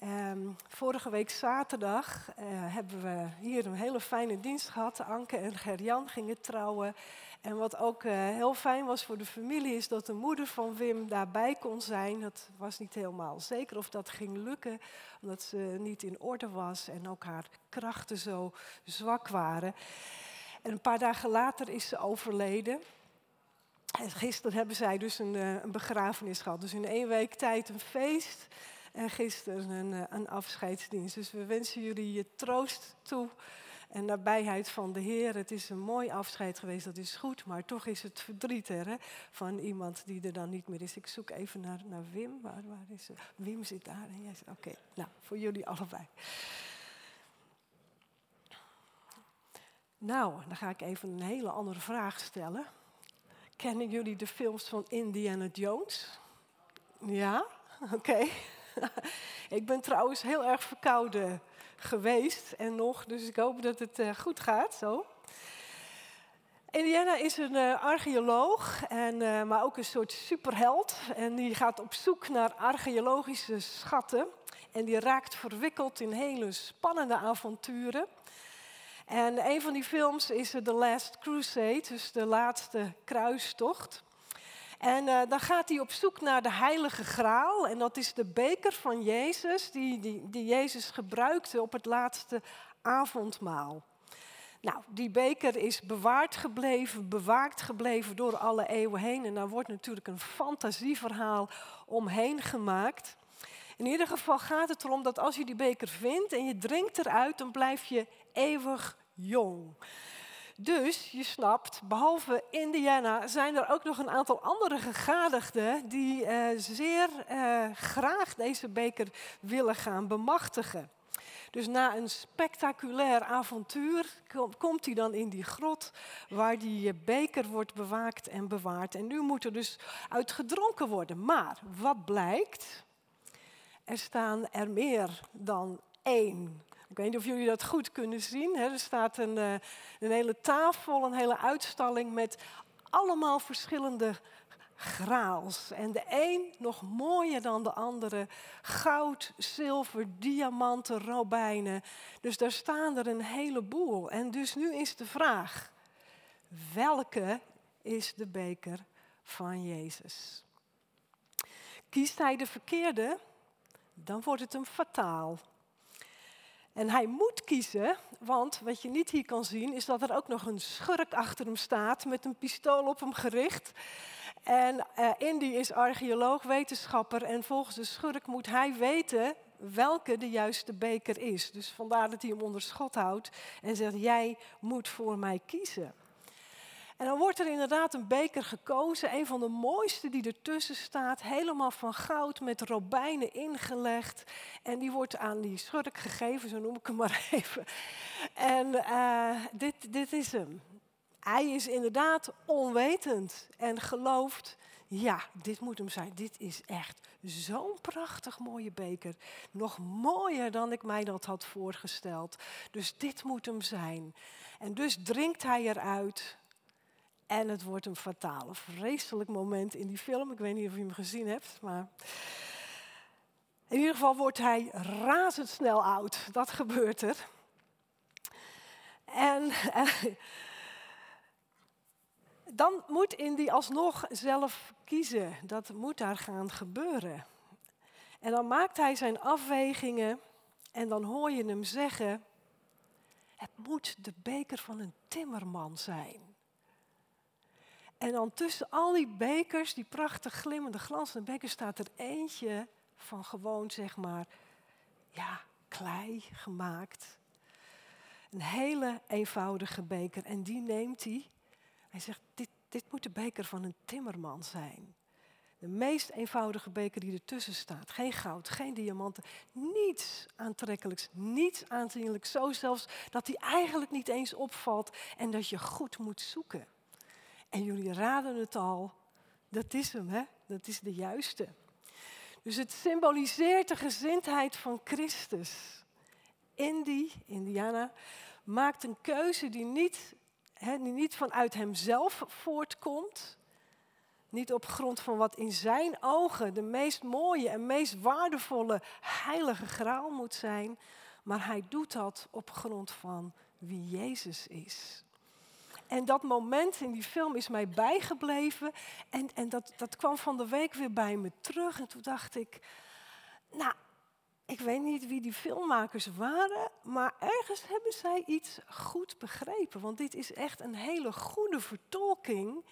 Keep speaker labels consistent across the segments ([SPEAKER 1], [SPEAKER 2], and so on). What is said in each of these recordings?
[SPEAKER 1] Ehm, vorige week zaterdag eh, hebben we hier een hele fijne dienst gehad. Anke en Gerjan gingen trouwen. En wat ook eh, heel fijn was voor de familie is dat de moeder van Wim daarbij kon zijn. Dat was niet helemaal zeker of dat ging lukken, omdat ze niet in orde was en ook haar krachten zo zwak waren. En een paar dagen later is ze overleden. En gisteren hebben zij dus een, eh, een begrafenis gehad. Dus in één week tijd een feest. En gisteren een, eh, een afscheidsdienst. Dus we wensen jullie je troost toe en nabijheid van de Heer. Het is een mooi afscheid geweest, dat is goed. Maar toch is het verdriet er, hè, van iemand die er dan niet meer is. Ik zoek even naar, Wim. Waar, waar is? Wim zit daar. Oké, nou, voor jullie allebei. Nou, dan ga ik even een hele andere vraag stellen. Kennen jullie de films van Indiana Jones? Ja? Oké. ik ben trouwens heel erg verkouden geweest en nog, dus ik hoop dat het uh, goed gaat zo. Indiana is een uh, archeoloog, en, uh, maar ook een soort superheld. En die gaat op zoek naar archeologische schatten. En die raakt verwikkeld in hele spannende avonturen. En een van die films is The Last Crusade, dus de laatste kruistocht. En uh, dan gaat hij op zoek naar de heilige graal. En dat is de beker van Jezus, die, die, die Jezus gebruikte op het laatste avondmaal. Nou, die beker is bewaard gebleven, bewaakt gebleven door alle eeuwen heen. En daar wordt natuurlijk een fantasieverhaal omheen gemaakt. In ieder geval gaat het erom dat als je die beker vindt en je drinkt eruit, dan blijf je eeuwig jong. Dus je snapt, behalve Indiana zijn er ook nog een aantal andere gegadigden die uh, zeer uh, graag deze beker willen gaan bemachtigen. Dus na een spectaculair avontuur komt hij dan in die grot waar die beker wordt bewaakt en bewaard. En nu moet er dus uit gedronken worden. Maar wat blijkt? Er staan er meer dan één ik weet niet of jullie dat goed kunnen zien. Er staat een, uh, een hele tafel, een hele uitstalling met allemaal verschillende graals. En de een nog mooier dan de andere. Goud, zilver, diamanten, robijnen. Dus daar staan er een heleboel. En dus nu is de vraag: welke is de beker van Jezus? Kiest hij de verkeerde, dan wordt het hem fataal. En hij moet kiezen, want wat je niet hier kan zien, is dat er ook nog een schurk achter hem staat met een pistool op hem gericht. En uh, Indy is archeoloog, wetenschapper en volgens de schurk moet hij weten welke de juiste beker is. Dus vandaar dat hij hem onder schot houdt en zegt, jij moet voor mij kiezen. En dan wordt er inderdaad een beker gekozen, een van de mooiste die ertussen staat, helemaal van goud met robijnen ingelegd. En die wordt aan die schurk gegeven, zo noem ik hem maar even. En uh, dit, dit is hem. Hij is inderdaad onwetend en gelooft, ja, dit moet hem zijn. Dit is echt zo'n prachtig mooie beker. Nog mooier dan ik mij dat had voorgesteld. Dus dit moet hem zijn. En dus drinkt hij eruit en het wordt een fatale, vreselijk moment in die film. Ik weet niet of je hem gezien hebt, maar. In ieder geval wordt hij razendsnel oud. Dat gebeurt er. En, dan moet Indy alsnog zelf kiezen. Dat moet daar gaan gebeuren. En dan maakt hij zijn afwegingen en dan hoor je hem zeggen: Het moet de beker van een timmerman zijn. En dan tussen al die bekers, die prachtig glimmende glanzende bekers, staat er eentje van gewoon, zeg maar, ja, klei gemaakt. Een hele eenvoudige beker. En die neemt hij. Hij zegt, dit, dit moet de beker van een timmerman zijn. De meest eenvoudige beker die ertussen staat. Geen goud, geen diamanten, niets aantrekkelijks, niets aanzienlijks. Zo zelfs dat hij eigenlijk niet eens opvalt en dat je goed moet zoeken. En jullie raden het al, dat is hem, hè? dat is de juiste. Dus het symboliseert de gezindheid van Christus. Indy, Indiana, maakt een keuze die niet, die niet vanuit hemzelf voortkomt, Niet op grond van wat in zijn ogen de meest mooie en meest waardevolle heilige graal moet zijn, maar hij doet dat op grond van wie Jezus is. En dat moment in die film is mij bijgebleven. En, en dat, dat kwam van de week weer bij me terug. En toen dacht ik, nou, ik weet niet wie die filmmakers waren, maar ergens hebben zij iets goed begrepen. Want dit is echt een hele goede vertolking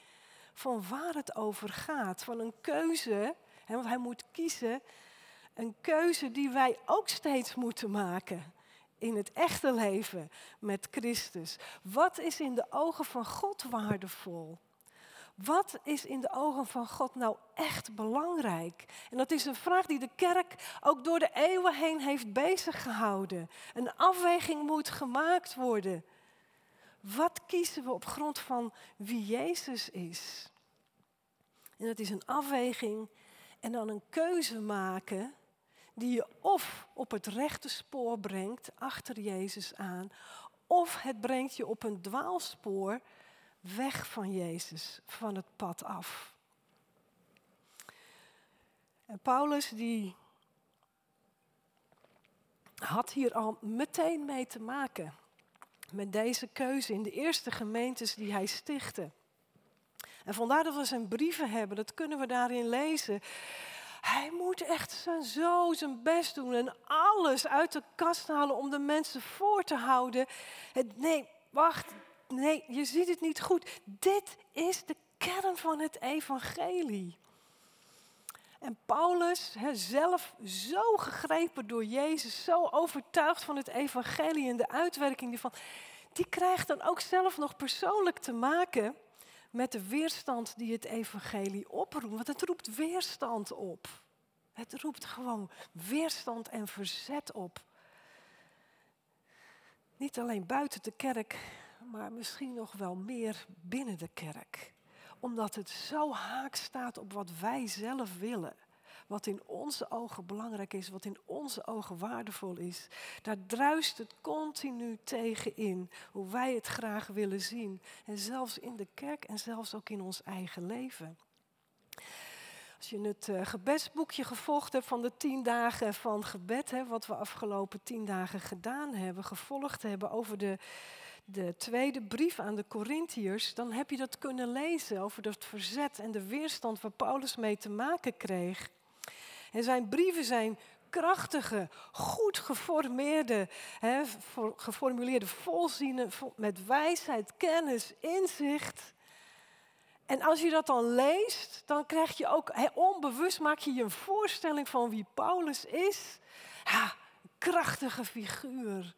[SPEAKER 1] van waar het over gaat. Van een keuze, hè, want hij moet kiezen, een keuze die wij ook steeds moeten maken in het echte leven met Christus. Wat is in de ogen van God waardevol? Wat is in de ogen van God nou echt belangrijk? En dat is een vraag die de kerk ook door de eeuwen heen heeft bezig gehouden. Een afweging moet gemaakt worden. Wat kiezen we op grond van wie Jezus is? En dat is een afweging en dan een keuze maken die je of op het rechte spoor brengt, achter Jezus aan, of het brengt je op een dwaalspoor weg van Jezus, van het pad af. En Paulus die had hier al meteen mee te maken met deze keuze in de eerste gemeentes die hij stichtte. En vandaar dat we zijn brieven hebben, dat kunnen we daarin lezen. Hij moet echt zo zijn best doen en alles uit de kast halen om de mensen voor te houden. nee, wacht, nee, je ziet het niet goed. Dit is de kern van het evangelie. En Paulus, zelf zo gegrepen door Jezus, zo overtuigd van het evangelie en de uitwerking ervan, die krijgt dan ook zelf nog persoonlijk te maken met de weerstand die het evangelie oproept. Want het roept weerstand op. Het roept gewoon weerstand en verzet op. Niet alleen buiten de kerk, maar misschien nog wel meer binnen de kerk. Omdat het zo haak staat op wat wij zelf willen. Wat in onze ogen belangrijk is, wat in onze ogen waardevol is. Daar druist het continu tegen in. Hoe wij het graag willen zien. En zelfs in de kerk en zelfs ook in ons eigen leven. Als je het uh, gebedsboekje gevolgd hebt van de tien dagen van gebed, hè, wat we afgelopen tien dagen gedaan hebben, gevolgd hebben over de, de tweede brief aan de Corinthiërs, dan heb je dat kunnen lezen over dat verzet en de weerstand waar Paulus mee te maken kreeg. En zijn brieven zijn krachtige, goed geformeerde, hè, geformuleerde volzinnen met wijsheid, kennis, inzicht. En als je dat dan leest, dan krijg je ook onbewust maak je je een voorstelling van wie Paulus is. Ja, krachtige figuur,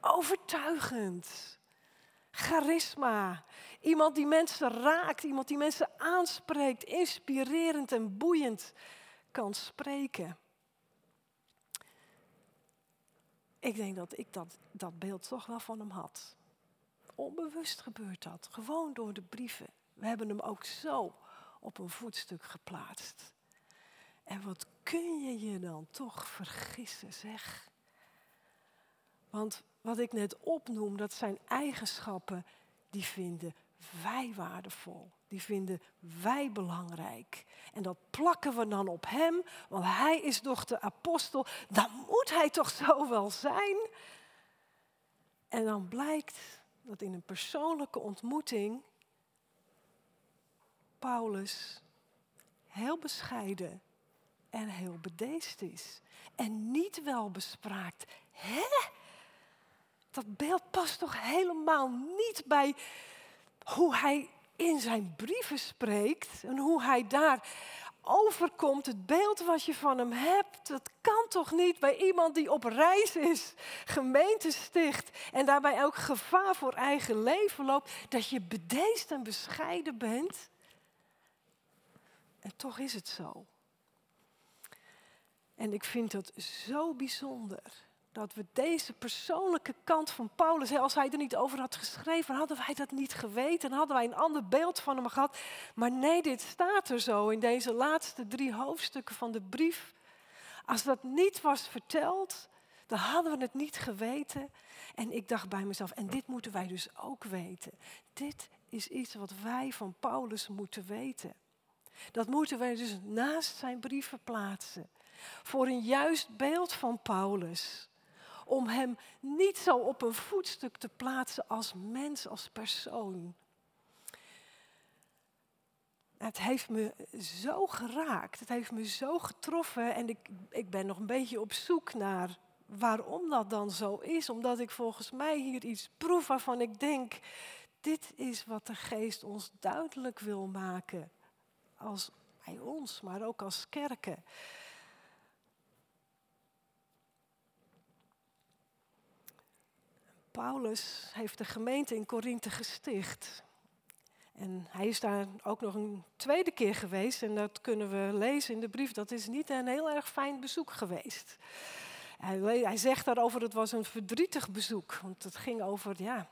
[SPEAKER 1] overtuigend, charisma, iemand die mensen raakt, iemand die mensen aanspreekt, inspirerend en boeiend kan spreken. Ik denk dat ik dat, dat beeld toch wel van hem had. Onbewust gebeurt dat, gewoon door de brieven. We hebben hem ook zo op een voetstuk geplaatst. En wat kun je je dan toch vergissen, zeg? Want wat ik net opnoem, dat zijn eigenschappen die vinden wij waardevol. Die vinden wij belangrijk. En dat plakken we dan op hem, want hij is toch de apostel. Dan moet hij toch zo wel zijn. En dan blijkt dat in een persoonlijke ontmoeting Paulus heel bescheiden en heel bedeesd is. En niet wel bespraakt. Hè? Dat beeld past toch helemaal niet bij hoe hij in zijn brieven spreekt en hoe hij daar overkomt, het beeld wat je van hem hebt, dat kan toch niet bij iemand die op reis is, gemeente sticht en daarbij ook gevaar voor eigen leven loopt, dat je bedeesd en bescheiden bent? En toch is het zo. En ik vind het zo bijzonder dat we deze persoonlijke kant van Paulus, als hij er niet over had geschreven, hadden wij dat niet geweten, hadden wij een ander beeld van hem gehad. Maar nee, dit staat er zo in deze laatste drie hoofdstukken van de brief. Als dat niet was verteld, dan hadden we het niet geweten. En ik dacht bij mezelf, en dit moeten wij dus ook weten. Dit is iets wat wij van Paulus moeten weten. Dat moeten wij dus naast zijn brieven plaatsen. Voor een juist beeld van Paulus. Om hem niet zo op een voetstuk te plaatsen als mens, als persoon. Het heeft me zo geraakt, het heeft me zo getroffen en ik, ik ben nog een beetje op zoek naar waarom dat dan zo is. Omdat ik volgens mij hier iets proef waarvan ik denk, dit is wat de geest ons duidelijk wil maken. Als bij ons, maar ook als kerken. Paulus heeft de gemeente in Korinthe gesticht. En hij is daar ook nog een tweede keer geweest. En dat kunnen we lezen in de brief. Dat is niet een heel erg fijn bezoek geweest. Hij, zegt daarover, het was een verdrietig bezoek. Want het ging over, ja,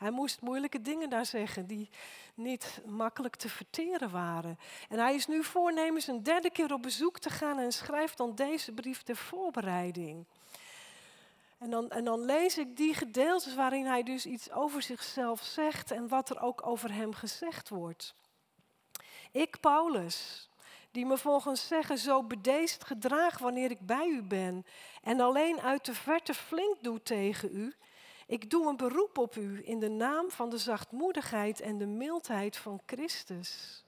[SPEAKER 1] hij moest moeilijke dingen daar zeggen die niet makkelijk te verteren waren. En hij is nu voornemens een derde keer op bezoek te gaan en schrijft dan deze brief ter voorbereiding. En dan, en dan lees ik die gedeeltes waarin hij dus iets over zichzelf zegt en wat er ook over hem gezegd wordt. Ik, Paulus, die me volgens zeggen zo bedeesd gedraag wanneer ik bij u ben en alleen uit de verte flink doe tegen u. Ik doe een beroep op u in de naam van de zachtmoedigheid en de mildheid van Christus.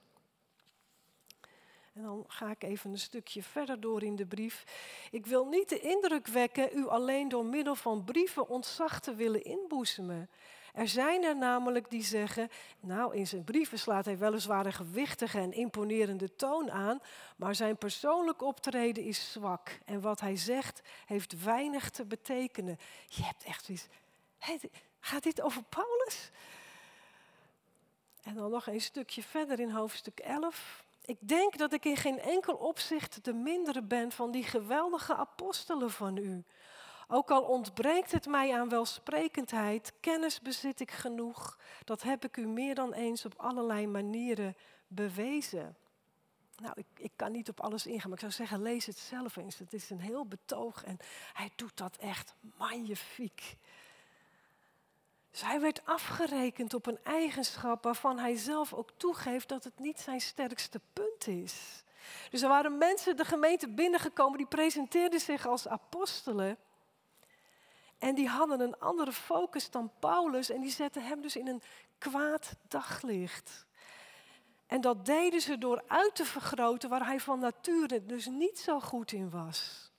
[SPEAKER 1] En dan ga ik even een stukje verder door in de brief. Ik wil niet de indruk wekken u alleen door middel van brieven ontzag te willen inboezemen. Er zijn er namelijk die zeggen, nou in zijn brieven slaat hij weliswaar een gewichtige en imponerende toon aan, maar zijn persoonlijk optreden is zwak en wat hij zegt heeft weinig te betekenen. Je hebt echt gaat dit over Paulus? En dan nog een stukje verder in hoofdstuk 11. Ik denk dat ik in geen enkel opzicht de mindere ben van die geweldige apostelen van u. Ook al ontbreekt het mij aan welsprekendheid, kennis bezit ik genoeg. Dat heb ik u meer dan eens op allerlei manieren bewezen. Nou, ik, ik kan niet op alles ingaan, maar ik zou zeggen, lees het zelf eens. Het is een heel betoog en hij doet dat echt magnifiek. Dus hij werd afgerekend op een eigenschap waarvan hij zelf ook toegeeft dat het niet zijn sterkste punt is. Dus er waren mensen de gemeente binnengekomen die presenteerden zich als apostelen. En die hadden een andere focus dan Paulus en die zetten hem dus in een kwaad daglicht. En dat deden ze door uit te vergroten waar hij van nature dus niet zo goed in was.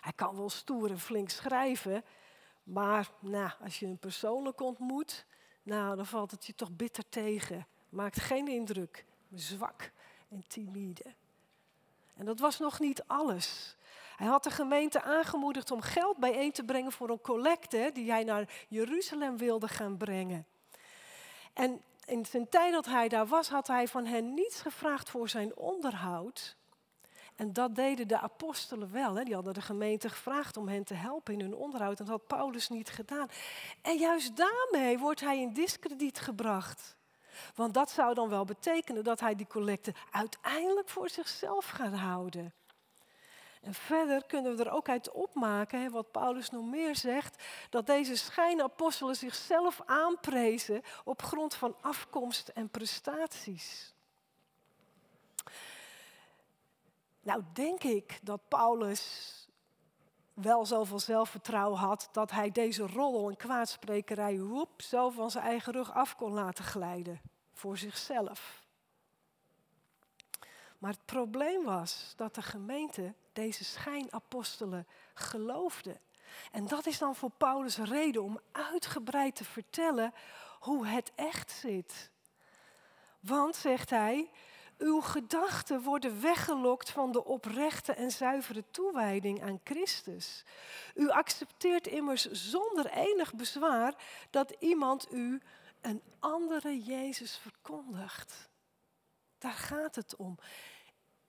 [SPEAKER 1] Hij kan wel stoer en flink schrijven, maar nou, als je hem persoonlijk ontmoet, nou, dan valt het je toch bitter tegen. Maakt geen indruk. Zwak en timide. En dat was nog niet alles. Hij had de gemeente aangemoedigd om geld bijeen te brengen voor een collecte die hij naar Jeruzalem wilde gaan brengen. En in zijn tijd dat hij daar was, had hij van hen niets gevraagd voor zijn onderhoud. En dat deden de apostelen wel. Hè. Die hadden de gemeente gevraagd om hen te helpen in hun onderhoud. En dat had Paulus niet gedaan. En juist daarmee wordt hij in discrediet gebracht. Want dat zou dan wel betekenen dat hij die collecte uiteindelijk voor zichzelf gaat houden. En verder kunnen we er ook uit opmaken, wat Paulus nog meer zegt, dat deze schijnapostelen zichzelf aanprezen op grond van afkomst en prestaties. Nou, denk ik dat Paulus wel zoveel zelfvertrouwen had dat hij deze roddel en kwaadsprekerij woep, zo van zijn eigen rug af kon laten glijden voor zichzelf. Maar het probleem was dat de gemeente deze schijnapostelen geloofde. En dat is dan voor Paulus reden om uitgebreid te vertellen hoe het echt zit. Want, zegt hij, uw gedachten worden weggelokt van de oprechte en zuivere toewijding aan Christus. U accepteert immers zonder enig bezwaar dat iemand u een andere Jezus verkondigt. Daar gaat het om.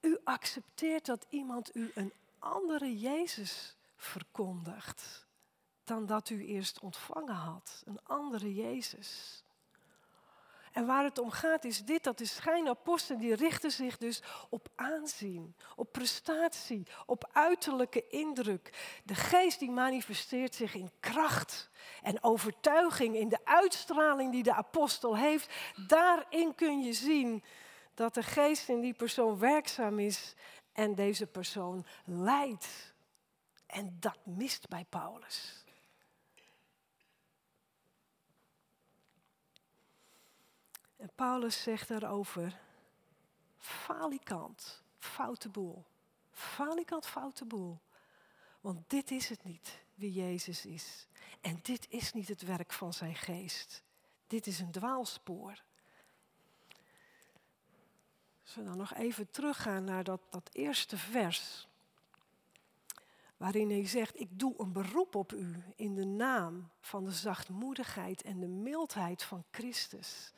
[SPEAKER 1] U accepteert dat iemand u een andere Jezus verkondigt dan dat u eerst ontvangen had. Een andere Jezus. En waar het om gaat is dit, dat de schijnapostelen die richten zich dus op aanzien, op prestatie, op uiterlijke indruk. De geest die manifesteert zich in kracht en overtuiging, in de uitstraling die de apostel heeft. Daarin kun je zien Dat de geest in die persoon werkzaam is en deze persoon leidt. En dat mist bij Paulus. En Paulus zegt daarover, falikant, foute boel. Falikant, foute boel. Want dit is het niet wie Jezus is. En dit is niet het werk van zijn geest. Dit is een dwaalspoor. Als we dan nog even teruggaan naar dat, dat eerste vers. Waarin hij zegt, ik doe een beroep op u in de naam van de zachtmoedigheid en de mildheid van Christus.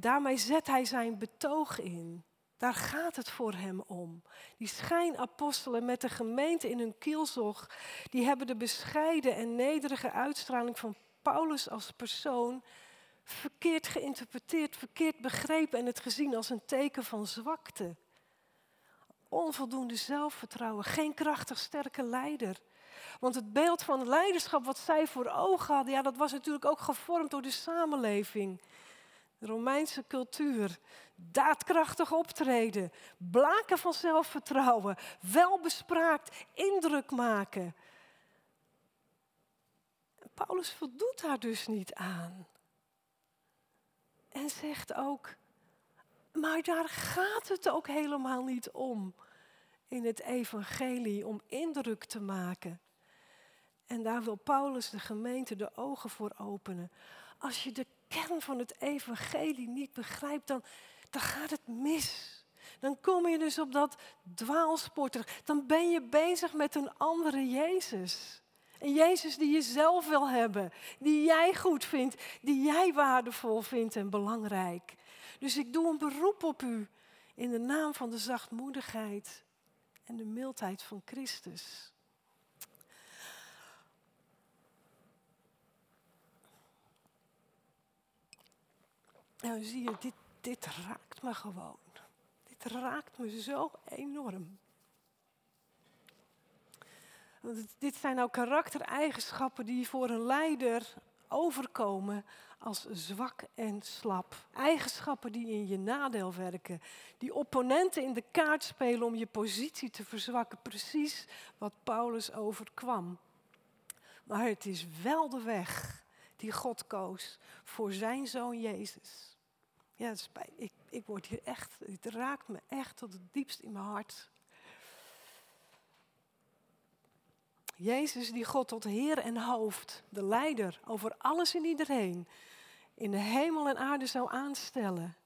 [SPEAKER 1] Daarmee zet hij zijn betoog in. Daar gaat het voor hem om. Die schijnapostelen met de gemeente in hun kielzog, die hebben de bescheiden en nederige uitstraling van Paulus als persoon verkeerd geïnterpreteerd, verkeerd begrepen en het gezien als een teken van zwakte. Onvoldoende zelfvertrouwen, geen krachtig sterke leider. Want het beeld van leiderschap wat zij voor ogen hadden, ja, dat was natuurlijk ook gevormd door de samenleving. Romeinse cultuur, daadkrachtig optreden, blaken van zelfvertrouwen, welbespraakt, indruk maken. Paulus voldoet daar dus niet aan. En zegt ook, maar daar gaat het ook helemaal niet om in het evangelie, om indruk te maken. En daar wil Paulus de gemeente de ogen voor openen. Als je de kern van het evangelie niet begrijpt, dan, dan gaat het mis. Dan kom je dus op dat dwaalspoor Dan ben je bezig met een andere Jezus. Een Jezus die je zelf wil hebben, die jij goed vindt, die jij waardevol vindt en belangrijk. Dus ik doe een beroep op u in de naam van de zachtmoedigheid en de mildheid van Christus. Nou zie je, dit, dit raakt me gewoon. Dit raakt me zo enorm. Want dit zijn nou karaktereigenschappen die voor een leider overkomen als zwak en slap. Eigenschappen die in je nadeel werken. Die opponenten in de kaart spelen om je positie te verzwakken. Precies wat Paulus overkwam. Maar het is wel de weg die God koos voor zijn zoon Jezus. Ja, ik, ik word hier echt, het raakt me echt tot het diepst in mijn hart. Jezus die God tot Heer en hoofd, de leider over alles en iedereen, in de hemel en aarde zou aanstellen.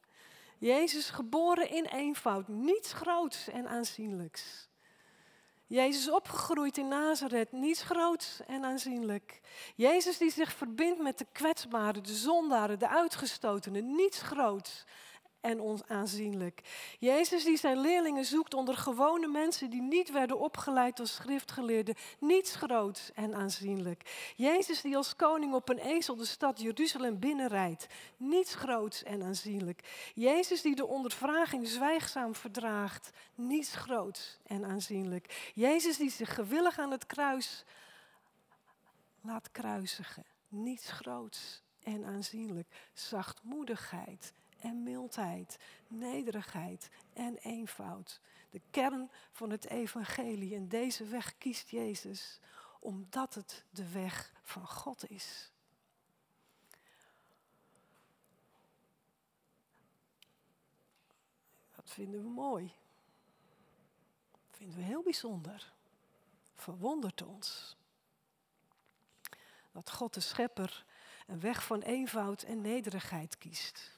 [SPEAKER 1] Jezus geboren in eenvoud, niets groots en aanzienlijks. Jezus opgegroeid in Nazareth, niets groots en aanzienlijk. Jezus die zich verbindt met de kwetsbaren, de zondaren, de uitgestotenen, niets groots en onaanzienlijk. Jezus die zijn leerlingen zoekt onder gewone mensen die niet werden opgeleid als schriftgeleerden, niets groots en aanzienlijk. Jezus die als koning op een ezel de stad Jeruzalem binnenrijdt, niets groots en aanzienlijk. Jezus die de ondervraging zwijgzaam verdraagt, niets groots en aanzienlijk. Jezus die zich gewillig aan het kruis laat kruisigen, niets groots en aanzienlijk. Zachtmoedigheid, en mildheid, nederigheid en eenvoud. De kern van het evangelie. En deze weg kiest Jezus omdat het de weg van God is. Dat vinden we mooi. Dat vinden we heel bijzonder. Verwondert ons. Dat God de schepper een weg van eenvoud en nederigheid kiest.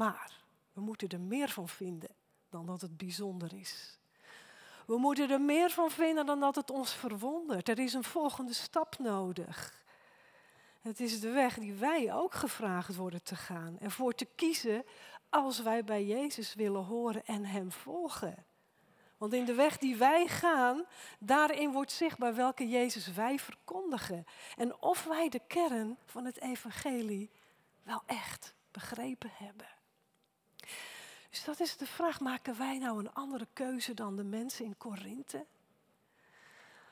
[SPEAKER 1] Maar we moeten er meer van vinden dan dat het bijzonder is. We moeten er meer van vinden dan dat het ons verwondert. Er is een volgende stap nodig. Het is de weg die wij ook gevraagd worden te gaan. En voor te kiezen als wij bij Jezus willen horen en Hem volgen. Want in de weg die wij gaan, daarin wordt zichtbaar welke Jezus wij verkondigen. En of wij de kern van het evangelie wel echt begrepen hebben. Dus dat is de vraag, maken wij nou een andere keuze dan de mensen in Korinthe?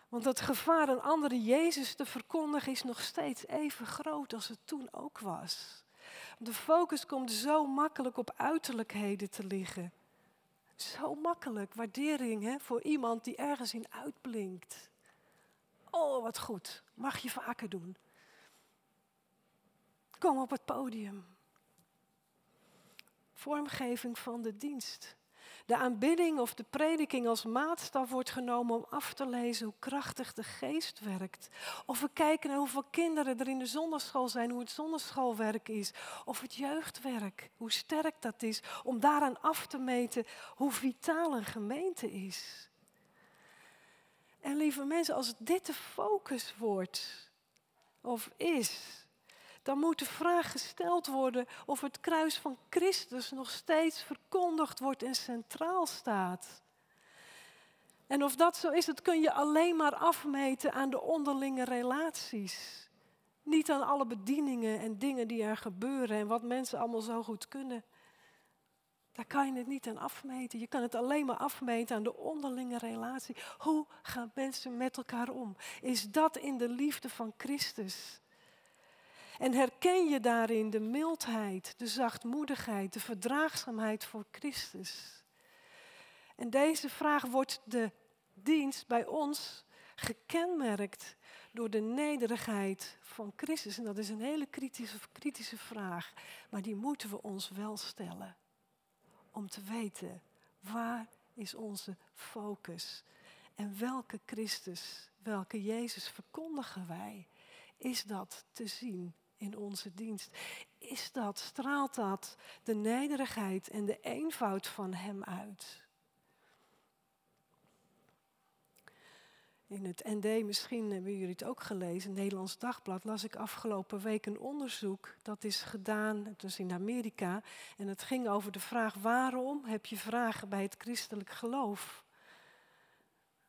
[SPEAKER 1] Want het gevaar een andere Jezus te verkondigen is nog steeds even groot als het toen ook was. De focus komt zo makkelijk op uiterlijkheden te liggen. Zo makkelijk. Waardering hè, voor iemand die ergens in uitblinkt. Oh, wat goed. Mag je vaker doen. Kom op het podium. Vormgeving van de dienst. De aanbidding of de prediking als maatstaf wordt genomen om af te lezen hoe krachtig de geest werkt. Of we kijken naar hoeveel kinderen er in de zonderschool zijn, hoe het zonderschoolwerk is. Of het jeugdwerk, hoe sterk dat is. Om daaraan af te meten hoe vitaal een gemeente is. En lieve mensen, als dit de focus wordt of is, dan moet de vraag gesteld worden of het kruis van Christus nog steeds verkondigd wordt en centraal staat. En of dat zo is, dat kun je alleen maar afmeten aan de onderlinge relaties. Niet aan alle bedieningen en dingen die er gebeuren en wat mensen allemaal zo goed kunnen. Daar kan je het niet aan afmeten. Je kan het alleen maar afmeten aan de onderlinge relatie. Hoe gaan mensen met elkaar om? Is dat in de liefde van Christus? En herken je daarin de mildheid, de zachtmoedigheid, de verdraagzaamheid voor Christus? En deze vraag wordt de dienst bij ons gekenmerkt door de nederigheid van Christus. En dat is een hele kritische, kritische vraag, maar die moeten we ons wel stellen. Om te weten, waar is onze focus? En welke Christus, welke Jezus verkondigen wij? Is dat te zien in onze dienst. Is dat, straalt dat de nederigheid en de eenvoud van Hem uit? In het ND, misschien hebben jullie het ook gelezen, Nederlands Dagblad, las ik afgelopen week een onderzoek. Dat is gedaan, was in Amerika. En het ging over de vraag: waarom heb je vragen bij het christelijk geloof?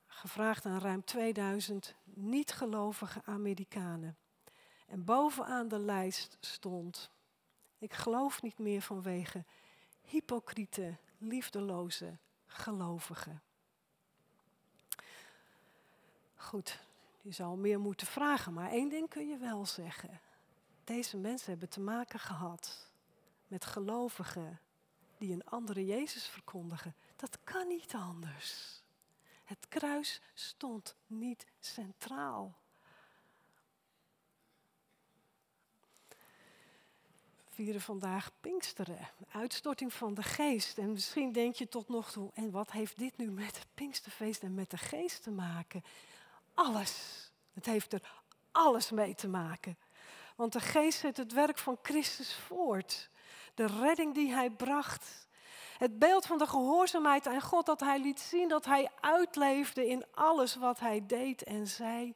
[SPEAKER 1] Gevraagd aan ruim 2000 niet-gelovige Amerikanen. En bovenaan de lijst stond, ik geloof niet meer vanwege hypocriete, liefdeloze gelovigen. Goed, je zou meer moeten vragen, maar één ding kun je wel zeggen. Deze mensen hebben te maken gehad met gelovigen die een andere Jezus verkondigen. Dat kan niet anders. Het kruis stond niet centraal. Vieren vandaag Pinksteren, uitstorting van de geest. En misschien denk je tot nog toe, en wat heeft dit nu met het Pinksterfeest en met de geest te maken? Alles. Het heeft er alles mee te maken. Want de geest zet het werk van Christus voort. De redding die hij bracht. Het beeld van de gehoorzaamheid aan God dat hij liet zien dat hij uitleefde in alles wat hij deed en zei.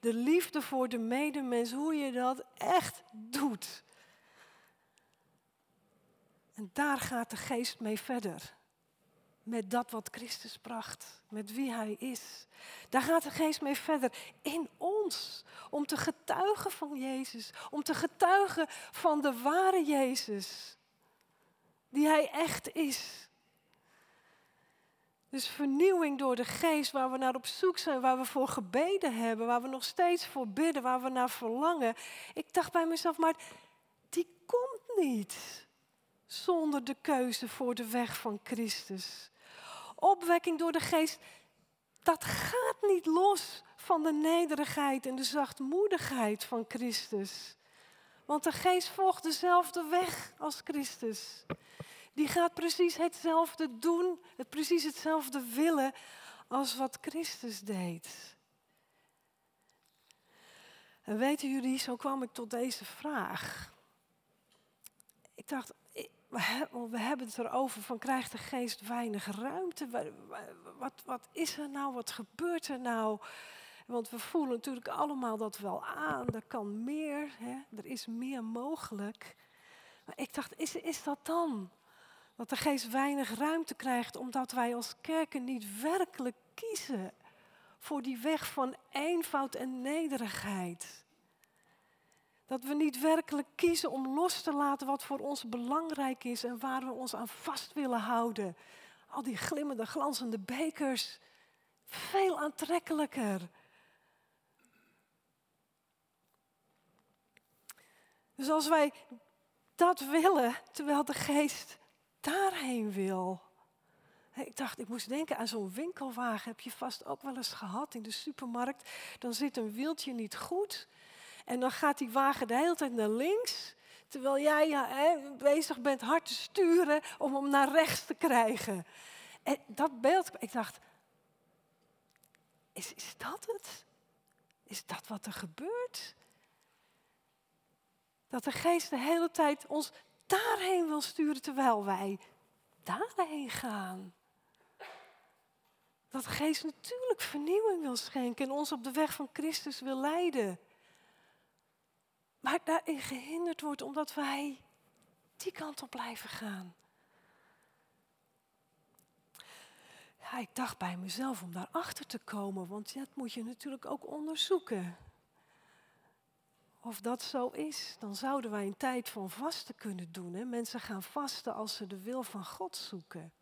[SPEAKER 1] De liefde voor de medemens, hoe je dat echt doet. En daar gaat de geest mee verder. Met dat wat Christus bracht, met wie Hij is. Daar gaat de geest mee verder. In ons. Om te getuigen van Jezus. Om te getuigen van de ware Jezus. Die Hij echt is. Dus vernieuwing door de geest, waar we naar op zoek zijn, waar we voor gebeden hebben, waar we nog steeds voor bidden, waar we naar verlangen. Ik dacht bij mezelf, maar die komt niet zonder de keuze voor de weg van Christus. Opwekking door de geest, dat gaat niet los van de nederigheid en de zachtmoedigheid van Christus. Want de geest volgt dezelfde weg als Christus. Die gaat precies hetzelfde doen, het precies hetzelfde willen als wat Christus deed. En weten jullie, zo kwam ik tot deze vraag. Ik dacht, we hebben het erover van krijgt de geest weinig ruimte? Wat, wat is er nou? Wat gebeurt er nou? Want we voelen natuurlijk allemaal dat wel aan. Er kan meer, hè? er is meer mogelijk. Maar ik dacht, is, is dat dan? Dat de geest weinig ruimte krijgt omdat wij als kerken niet werkelijk kiezen voor die weg van eenvoud en nederigheid. Dat we niet werkelijk kiezen om los te laten wat voor ons belangrijk is en waar we ons aan vast willen houden. Al die glimmende, glanzende bekers. Veel aantrekkelijker. Dus als wij dat willen terwijl de geest daarheen wil. Ik dacht, ik moest denken aan zo'n winkelwagen. Heb je vast ook wel eens gehad in de supermarkt. Dan zit een wieltje niet goed. En dan gaat die wagen de hele tijd naar links. Terwijl jij ja, hè, bezig bent hard te sturen om hem naar rechts te krijgen. En dat beeld, ik dacht, is, is dat het? Is dat wat er gebeurt? Dat de geest de hele tijd ons daarheen wil sturen terwijl wij daarheen gaan. Dat de geest natuurlijk vernieuwing wil schenken en ons op de weg van Christus wil leiden. Maar daarin gehinderd wordt omdat wij die kant op blijven gaan. Ja, ik dacht bij mezelf om daarachter te komen, want dat moet je natuurlijk ook onderzoeken. Of dat zo is, dan zouden wij een tijd van vasten kunnen doen. Hè? Mensen gaan vasten als ze de wil van God zoeken.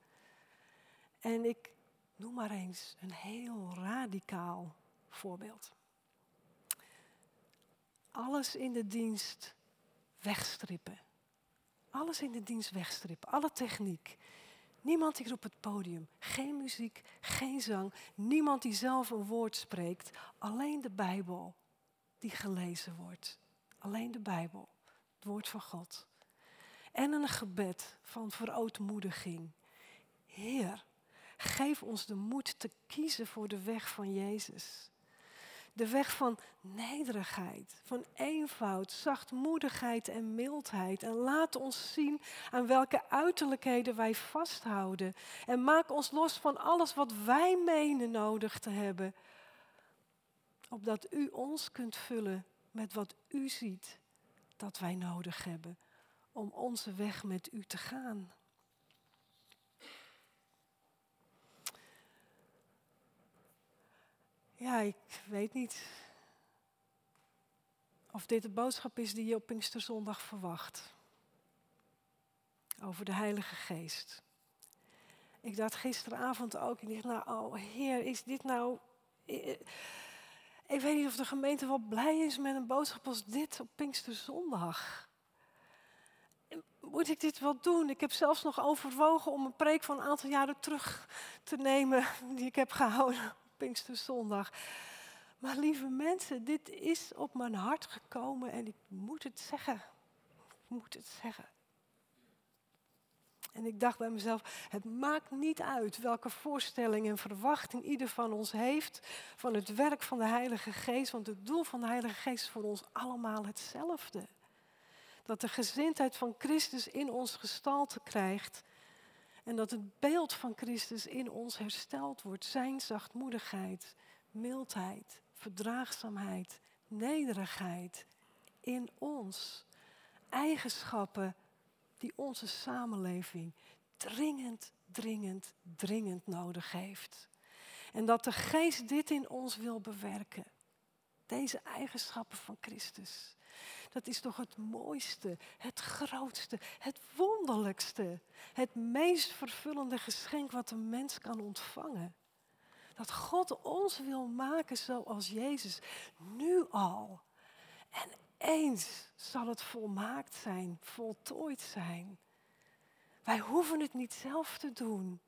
[SPEAKER 1] En ik noem maar eens een heel radicaal voorbeeld. Alles in de dienst wegstrippen. Alles in de dienst wegstrippen. Alle techniek. Niemand hier op het podium. Geen muziek, geen zang. Niemand die zelf een woord spreekt. Alleen de Bijbel die gelezen wordt. Alleen de Bijbel, het woord van God. En een gebed van verootmoediging. Heer, geef ons de moed te kiezen voor de weg van Jezus. De weg van nederigheid, van eenvoud, zachtmoedigheid en mildheid. En laat ons zien aan welke uiterlijkheden wij vasthouden. En maak ons los van alles wat wij menen nodig te hebben. Opdat u ons kunt vullen met wat u ziet dat wij nodig hebben om onze weg met u te gaan. Ja, ik weet niet of dit de boodschap is die je op Pinksterzondag verwacht. Over de Heilige Geest. Ik dacht gisteravond ook, ik dacht, nou, oh Heer, is dit nou... Ik weet niet of de gemeente wel blij is met een boodschap als dit op Pinksterzondag. Moet ik dit wel doen? Ik heb zelfs nog overwogen om een preek van een aantal jaren terug te nemen die ik heb gehouden Pinksterzondag. Maar lieve mensen, dit is op mijn hart gekomen en ik moet het zeggen. Ik moet het zeggen. En ik dacht bij mezelf, het maakt niet uit welke voorstelling en verwachting ieder van ons heeft van het werk van de Heilige Geest, want het doel van de Heilige Geest is voor ons allemaal hetzelfde. Dat de gezindheid van Christus in ons gestalte krijgt en dat het beeld van Christus in ons hersteld wordt. Zijn zachtmoedigheid, mildheid, verdraagzaamheid, nederigheid in ons. Eigenschappen die onze samenleving dringend, dringend, dringend nodig heeft. En dat de geest dit in ons wil bewerken. Deze eigenschappen van Christus. Dat is toch het mooiste, het grootste, het wonderlijkste, het meest vervullende geschenk wat een mens kan ontvangen. Dat God ons wil maken zoals Jezus, nu al. En eens zal het volmaakt zijn, voltooid zijn. Wij hoeven het niet zelf te doen.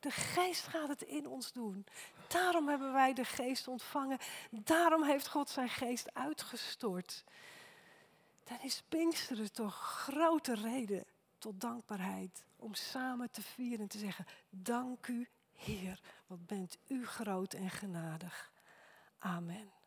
[SPEAKER 1] De geest gaat het in ons doen. Daarom hebben wij de geest ontvangen. Daarom heeft God zijn geest uitgestort. Dan is Pinksteren toch grote reden tot dankbaarheid. Om samen te vieren en te zeggen, dank u Heer, wat bent u groot en genadig. Amen.